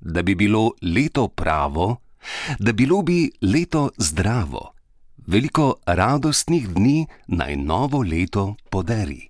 da bi bilo leto pravo, da bilo bi leto zdravo, veliko radostnih dni naj novo leto podari.